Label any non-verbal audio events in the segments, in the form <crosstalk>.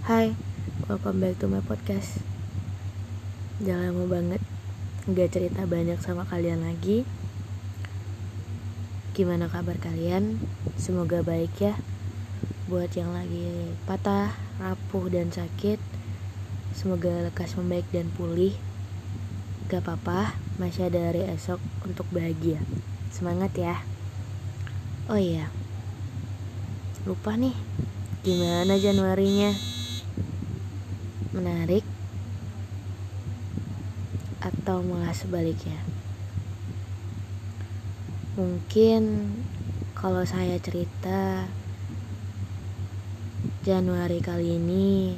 Hai, welcome back to my podcast. Jangan lama banget Gak cerita banyak sama kalian lagi. Gimana kabar kalian? Semoga baik ya. Buat yang lagi patah, rapuh, dan sakit Semoga lekas membaik dan pulih. Gak apa-apa, masih ada hari esok untuk bahagia. Semangat ya. Oh iya Lupa nih Gimana Januarinya? Menarik atau malah sebaliknya? Mungkin kalau saya cerita Januari kali ini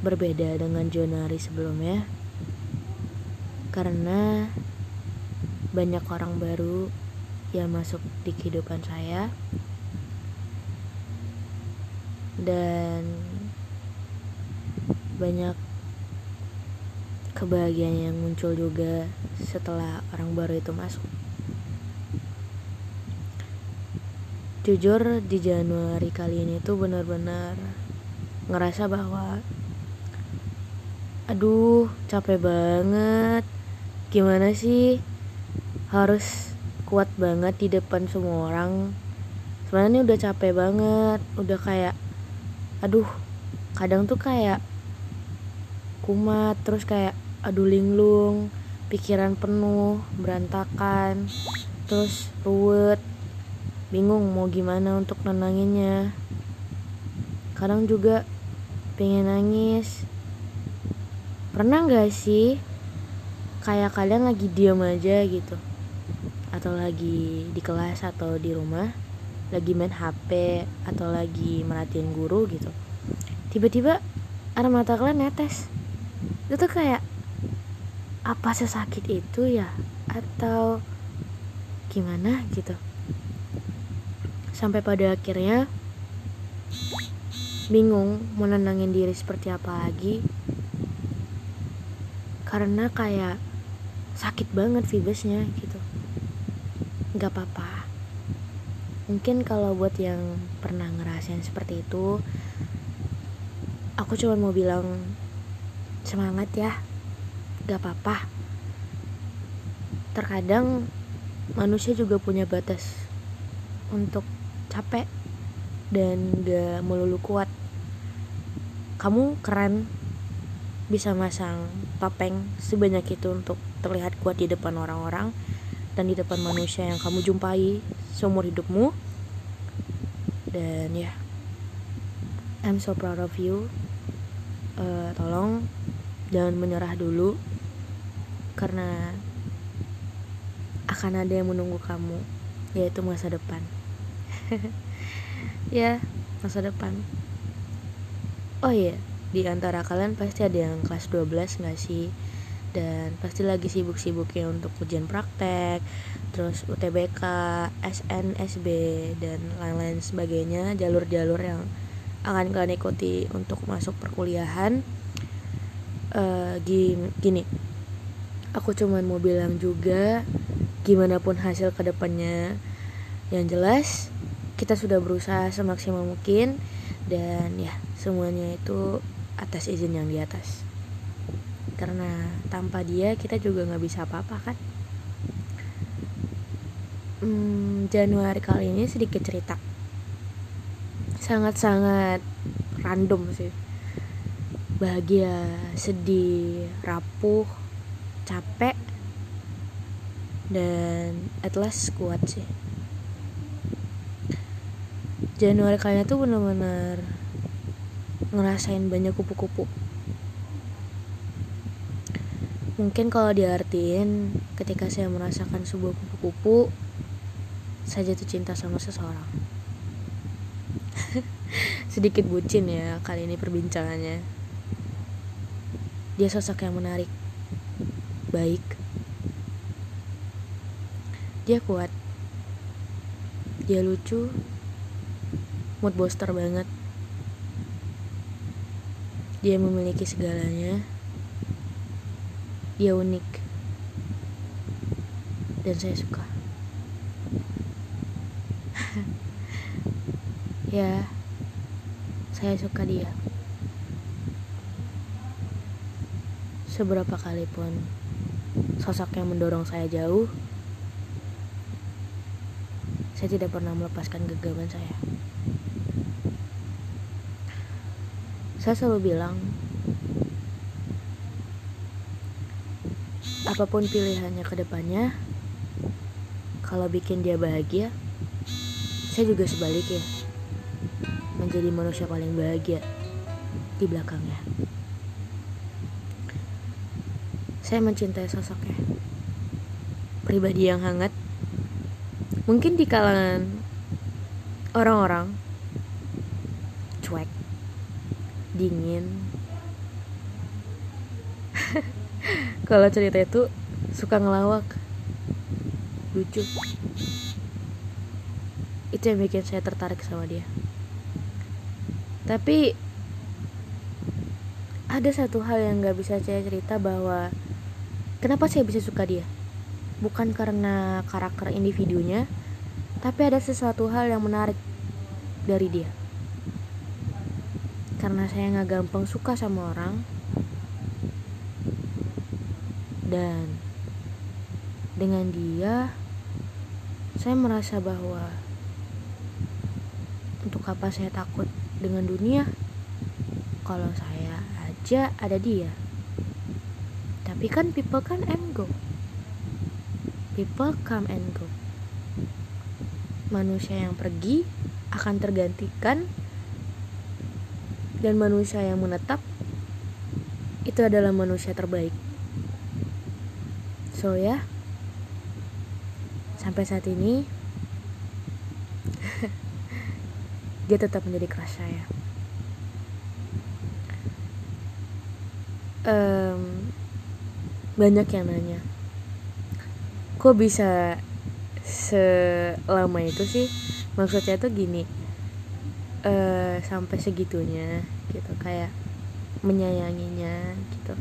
berbeda dengan Januari sebelumnya karena banyak orang baru yang masuk di kehidupan saya dan banyak kebahagiaan yang muncul juga setelah orang baru itu masuk. Jujur di Januari kali ini tuh benar-benar ngerasa bahwa aduh capek banget. Gimana sih harus kuat banget di depan semua orang? Sebenarnya udah capek banget. Udah kayak aduh kadang tuh kayak kumat terus kayak aduh linglung pikiran penuh berantakan terus ruwet bingung mau gimana untuk nenanginnya. Kadang juga pengen nangis. Pernah gak sih kayak kalian lagi diam aja gitu? Atau lagi di kelas atau di rumah lagi main HP atau lagi merhatiin guru gitu. Tiba-tiba air mata kalian netes itu tuh kayak apa sesakit itu ya? Atau gimana gitu? Sampai pada akhirnya bingung mau nenangin diri seperti apa lagi. Karena kayak sakit banget vibesnya gitu. Nggak apa-apa. Mungkin kalau buat yang pernah ngerasain seperti itu aku cuma mau bilang semangat ya. Gak apa-apa. Terkadang manusia juga punya batas untuk capek dan gak melulu kuat. Kamu keren bisa masang topeng sebanyak itu untuk terlihat kuat di depan orang-orang dan di depan manusia yang kamu jumpai seumur hidupmu. Dan ya yeah, I'm so proud of you. Uh, tolong jangan menyerah dulu karena akan ada yang menunggu kamu yaitu masa depan. <laughs> Ya masa depan. Oh iya di antara kalian pasti ada yang kelas 12 gak sih? Dan pasti lagi sibuk-sibuknya untuk ujian praktek terus UTBK, SNSB dan lain-lain sebagainya jalur-jalur yang akan kalian ikuti untuk masuk perkuliahan uh, gini. Aku cuman mau bilang juga gimana pun hasil ke depannya yang jelas kita sudah berusaha semaksimal mungkin dan ya semuanya itu atas izin yang di atas. Karena tanpa dia kita juga nggak bisa apa-apa kan? Hmm, Januari kali ini sedikit cerita. Sangat-sangat random sih bahagia sedih rapuh capek dan at last kuat sih Januari kali ini tuh bener-bener ngerasain banyak kupu-kupu Mungkin kalau diartiin ketika saya merasakan sebuah kupu-kupu, saya jatuh cinta sama seseorang. <laughs> Sedikit bucin ya kali ini perbincangannya. Dia sosok yang menarik, baik. Dia kuat. Dia lucu. Mood booster banget. Dia memiliki segalanya dia unik dan saya suka <laughs> ya saya suka dia seberapa kali pun sosok yang mendorong saya jauh saya tidak pernah melepaskan genggaman saya. Saya selalu bilang apa pun pilihannya ke depannya kalau bikin dia bahagia saya juga sebaliknya menjadi manusia paling bahagia di belakangnya saya mencintai sosoknya. Pribadi yang hangat. Mungkin di kalangan orang-orang cuek dingin. <laughs> Kalau cerita itu suka ngelawak lucu. Itu yang bikin saya tertarik sama dia. Tapi ada satu hal yang gak bisa saya cerita bahwa kenapa saya bisa suka dia? Bukan karena karakter individunya tapi ada sesuatu hal yang menarik dari dia. Karena saya nggak gampang suka sama orang. Dan dengan dia saya merasa bahwa untuk apa saya takut dengan dunia? Kalau saya aja ada dia tapi kan people kan and go. People come and go. Manusia yang pergi akan tergantikan. Dan manusia yang menetap itu adalah manusia terbaik. So ya, sampai saat ini <laughs> dia tetap menjadi crush saya. Um, banyak yang nanya, kok bisa selama itu sih? Maksudnya tuh gini, uh, sampai segitunya gitu kayak menyayanginya gitu.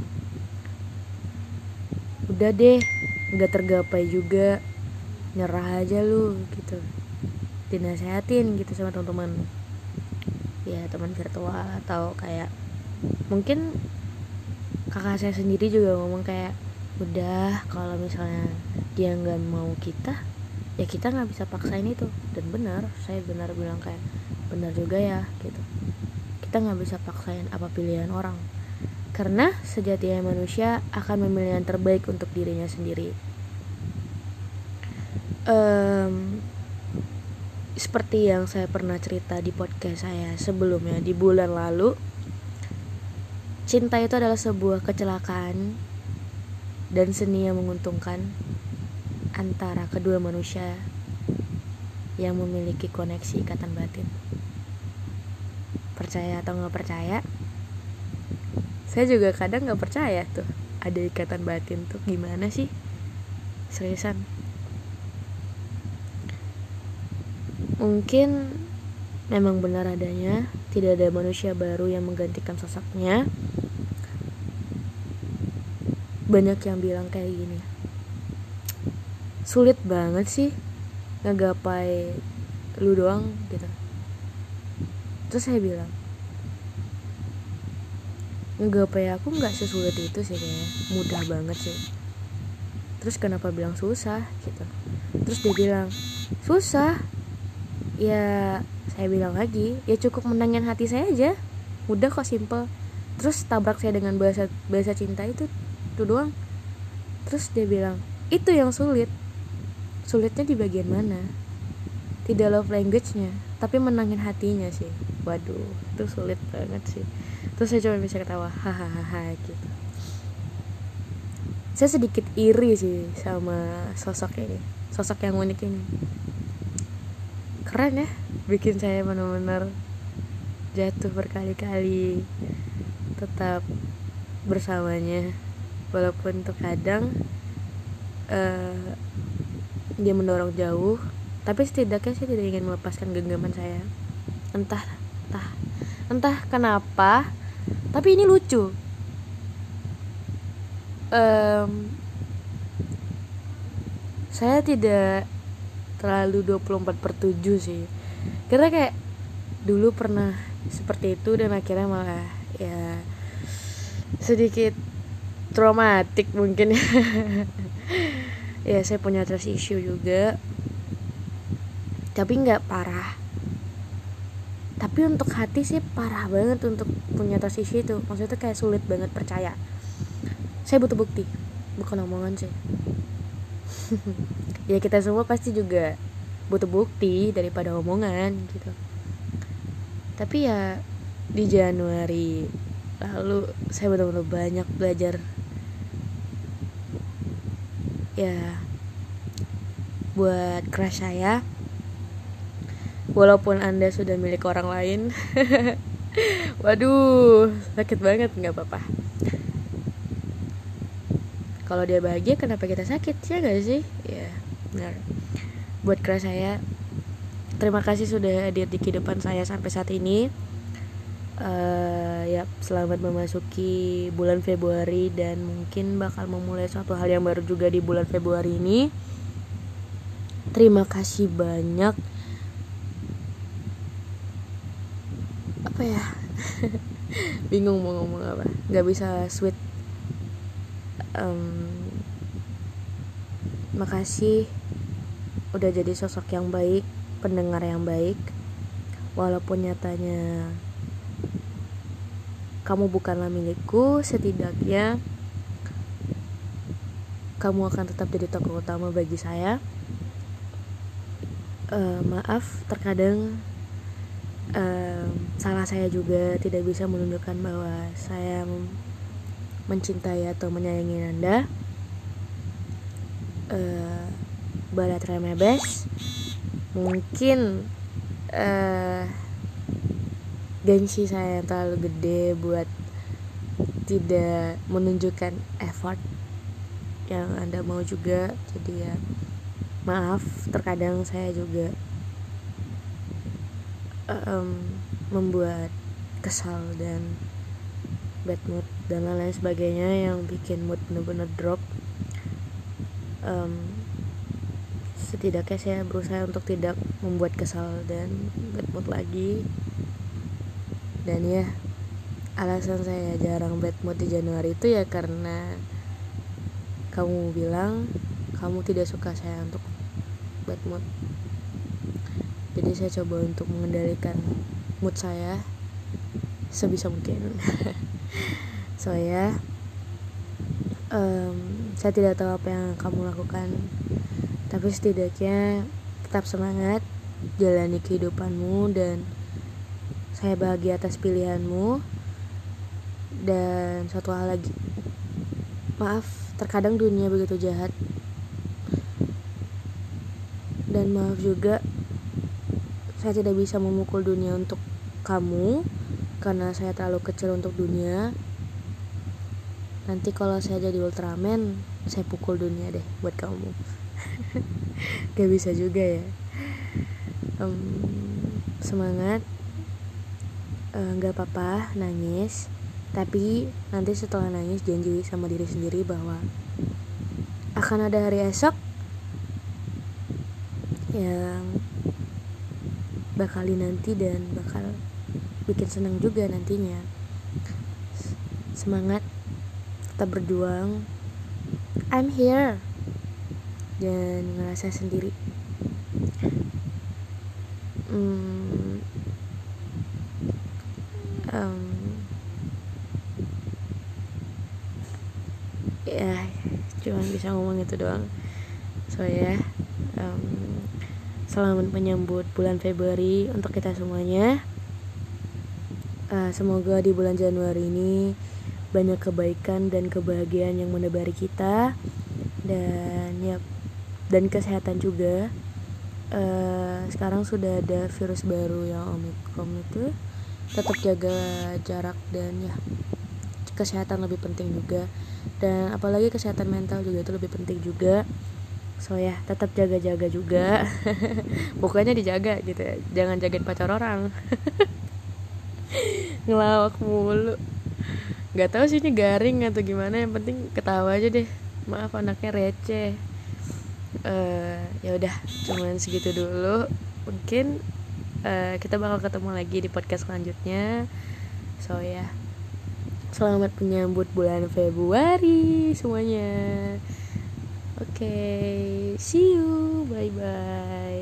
Udah deh nggak tergapai juga nyerah aja lu gitu. Dinasehatin gitu sama teman-teman. Ya teman virtual atau kayak mungkin kakak saya sendiri juga ngomong kayak udah kalau misalnya dia nggak mau kita ya kita nggak bisa paksain itu. Dan benar saya benar bilang kayak benar juga ya gitu. Kita nggak bisa paksain apa pilihan orang. Karena sejatinya manusia akan memilih yang terbaik untuk dirinya sendiri. Um, seperti yang saya pernah cerita di podcast saya sebelumnya di bulan lalu, cinta itu adalah sebuah kecelakaan dan seni yang menguntungkan antara kedua manusia yang memiliki koneksi ikatan batin. Percaya atau nggak percaya, saya juga kadang nggak percaya tuh ada ikatan batin tuh. Gimana sih? Seriusan. Mungkin memang benar adanya tidak ada manusia baru yang menggantikan sosoknya banyak yang bilang kayak gini. Sulit banget sih ngegapai lu doang gitu. Terus saya bilang ngegapai aku nggak sesulit itu sih kayaknya. Mudah banget sih. Terus kenapa bilang susah gitu. Terus dia bilang susah. Ya saya bilang lagi ya cukup menangin hati saya aja. Mudah kok simple. Terus tabrak saya dengan bahasa bahasa cinta itu tuh doang. Terus dia bilang itu yang sulit. Sulitnya di bagian mana? Tidak love language-nya tapi menangin hatinya sih. Waduh itu sulit banget sih. Terus saya cuma bisa ketawa hahaha gitu. Saya sedikit iri sih sama sosok ini sosok yang unik ini. Keren ya bikin saya benar-benar jatuh berkali-kali tetap bersamanya walaupun terkadang uh, dia mendorong jauh tapi setidaknya saya tidak ingin melepaskan genggaman saya. Entah entah entah kenapa tapi ini lucu. Um, saya tidak terlalu 24 per 7 sih. Karena kayak dulu pernah seperti itu dan akhirnya malah ya sedikit traumatik mungkin. <laughs> Ya saya punya trust issue juga. Tapi nggak parah. Tapi untuk hati sih parah banget untuk punya trust issue itu. Maksudnya kayak sulit banget percaya. Saya butuh bukti bukan omongan sih. <laughs> Ya kita semua pasti juga butuh bukti daripada omongan gitu. Tapi ya di Januari lalu saya benar-benar banyak belajar ya. Buat crush saya walaupun anda sudah milik orang lain <laughs> waduh sakit banget nggak apa-apa. Kalau dia bahagia kenapa kita sakit? Ya gak sih? Ya benar. Buat crush saya terima kasih sudah hadir di kehidupan saya sampai saat ini uh, ya selamat memasuki bulan Februari dan mungkin bakal memulai suatu hal yang baru juga di bulan Februari ini. Terima kasih banyak. Apa ya? <laughs> Bingung mau ngomong apa. Nggak bisa sweet. Um, makasih udah jadi sosok yang baik pendengar yang baik. Walaupun nyatanya kamu bukanlah milikku, setidaknya kamu akan tetap jadi tokoh utama bagi saya. Uh, maaf, terkadang uh, salah saya juga tidak bisa menunjukkan bahwa saya mencintai atau menyayangi Anda. Uh, try my best. Mungkin uh, gengsi saya yang terlalu gede buat tidak menunjukkan effort yang anda mau juga. Jadi ya maaf terkadang saya juga um, membuat kesal dan bad mood dan lain-lain sebagainya yang bikin mood bener-bener drop. Um, setidaknya saya berusaha untuk tidak membuat kesal dan bad mood lagi dan ya alasan saya jarang bad mood di Januari itu ya karena kamu bilang kamu tidak suka saya untuk bad mood. Jadi saya coba untuk mengendalikan mood saya sebisa mungkin. <laughs> So ya um, saya tidak tahu apa yang kamu lakukan. Tapi setidaknya tetap semangat jalani kehidupanmu dan saya bahagia atas pilihanmu. Dan satu hal lagi. Maaf, terkadang dunia begitu jahat. Dan maaf juga saya tidak bisa memukul dunia untuk kamu karena saya terlalu kecil untuk dunia. Nanti kalau saya jadi Ultraman, saya pukul dunia deh buat kamu. <laughs> Gak bisa juga ya. Um, semangat nggak uh, apa-apa nangis. Tapi nanti setelah nangis janji sama diri sendiri bahwa akan ada hari esok yang bakal nanti dan bakal bikin senang juga nantinya. Semangat tetap berjuang. I'm here. Dan ngerasa sendiri. Hmm, um, ya cuma bisa ngomong itu doang. So ya um, selamat menyambut bulan Februari untuk kita semuanya. Uh, semoga di bulan Januari ini banyak kebaikan dan kebahagiaan yang menebari kita dan ya dan kesehatan juga. Uh, sekarang sudah ada virus baru yang omikron itu. Tetap jaga jarak dan ya kesehatan lebih penting juga. Dan apalagi kesehatan mental juga itu lebih penting juga. So ya tetap jaga-jaga juga. <laughs> Bukannya dijaga gitu ya. Jangan jagain pacar orang. <laughs> Ngelawak mulu. Nggak tahu sih ini garing atau gimana. Yang penting ketawa aja deh. Maaf anaknya receh. Uh, ya udah cuman segitu dulu. Mungkin uh, kita bakal ketemu lagi di podcast selanjutnya. So ya. yeah. Selamat menyambut bulan Februari semuanya. Oke okay, see you. Bye bye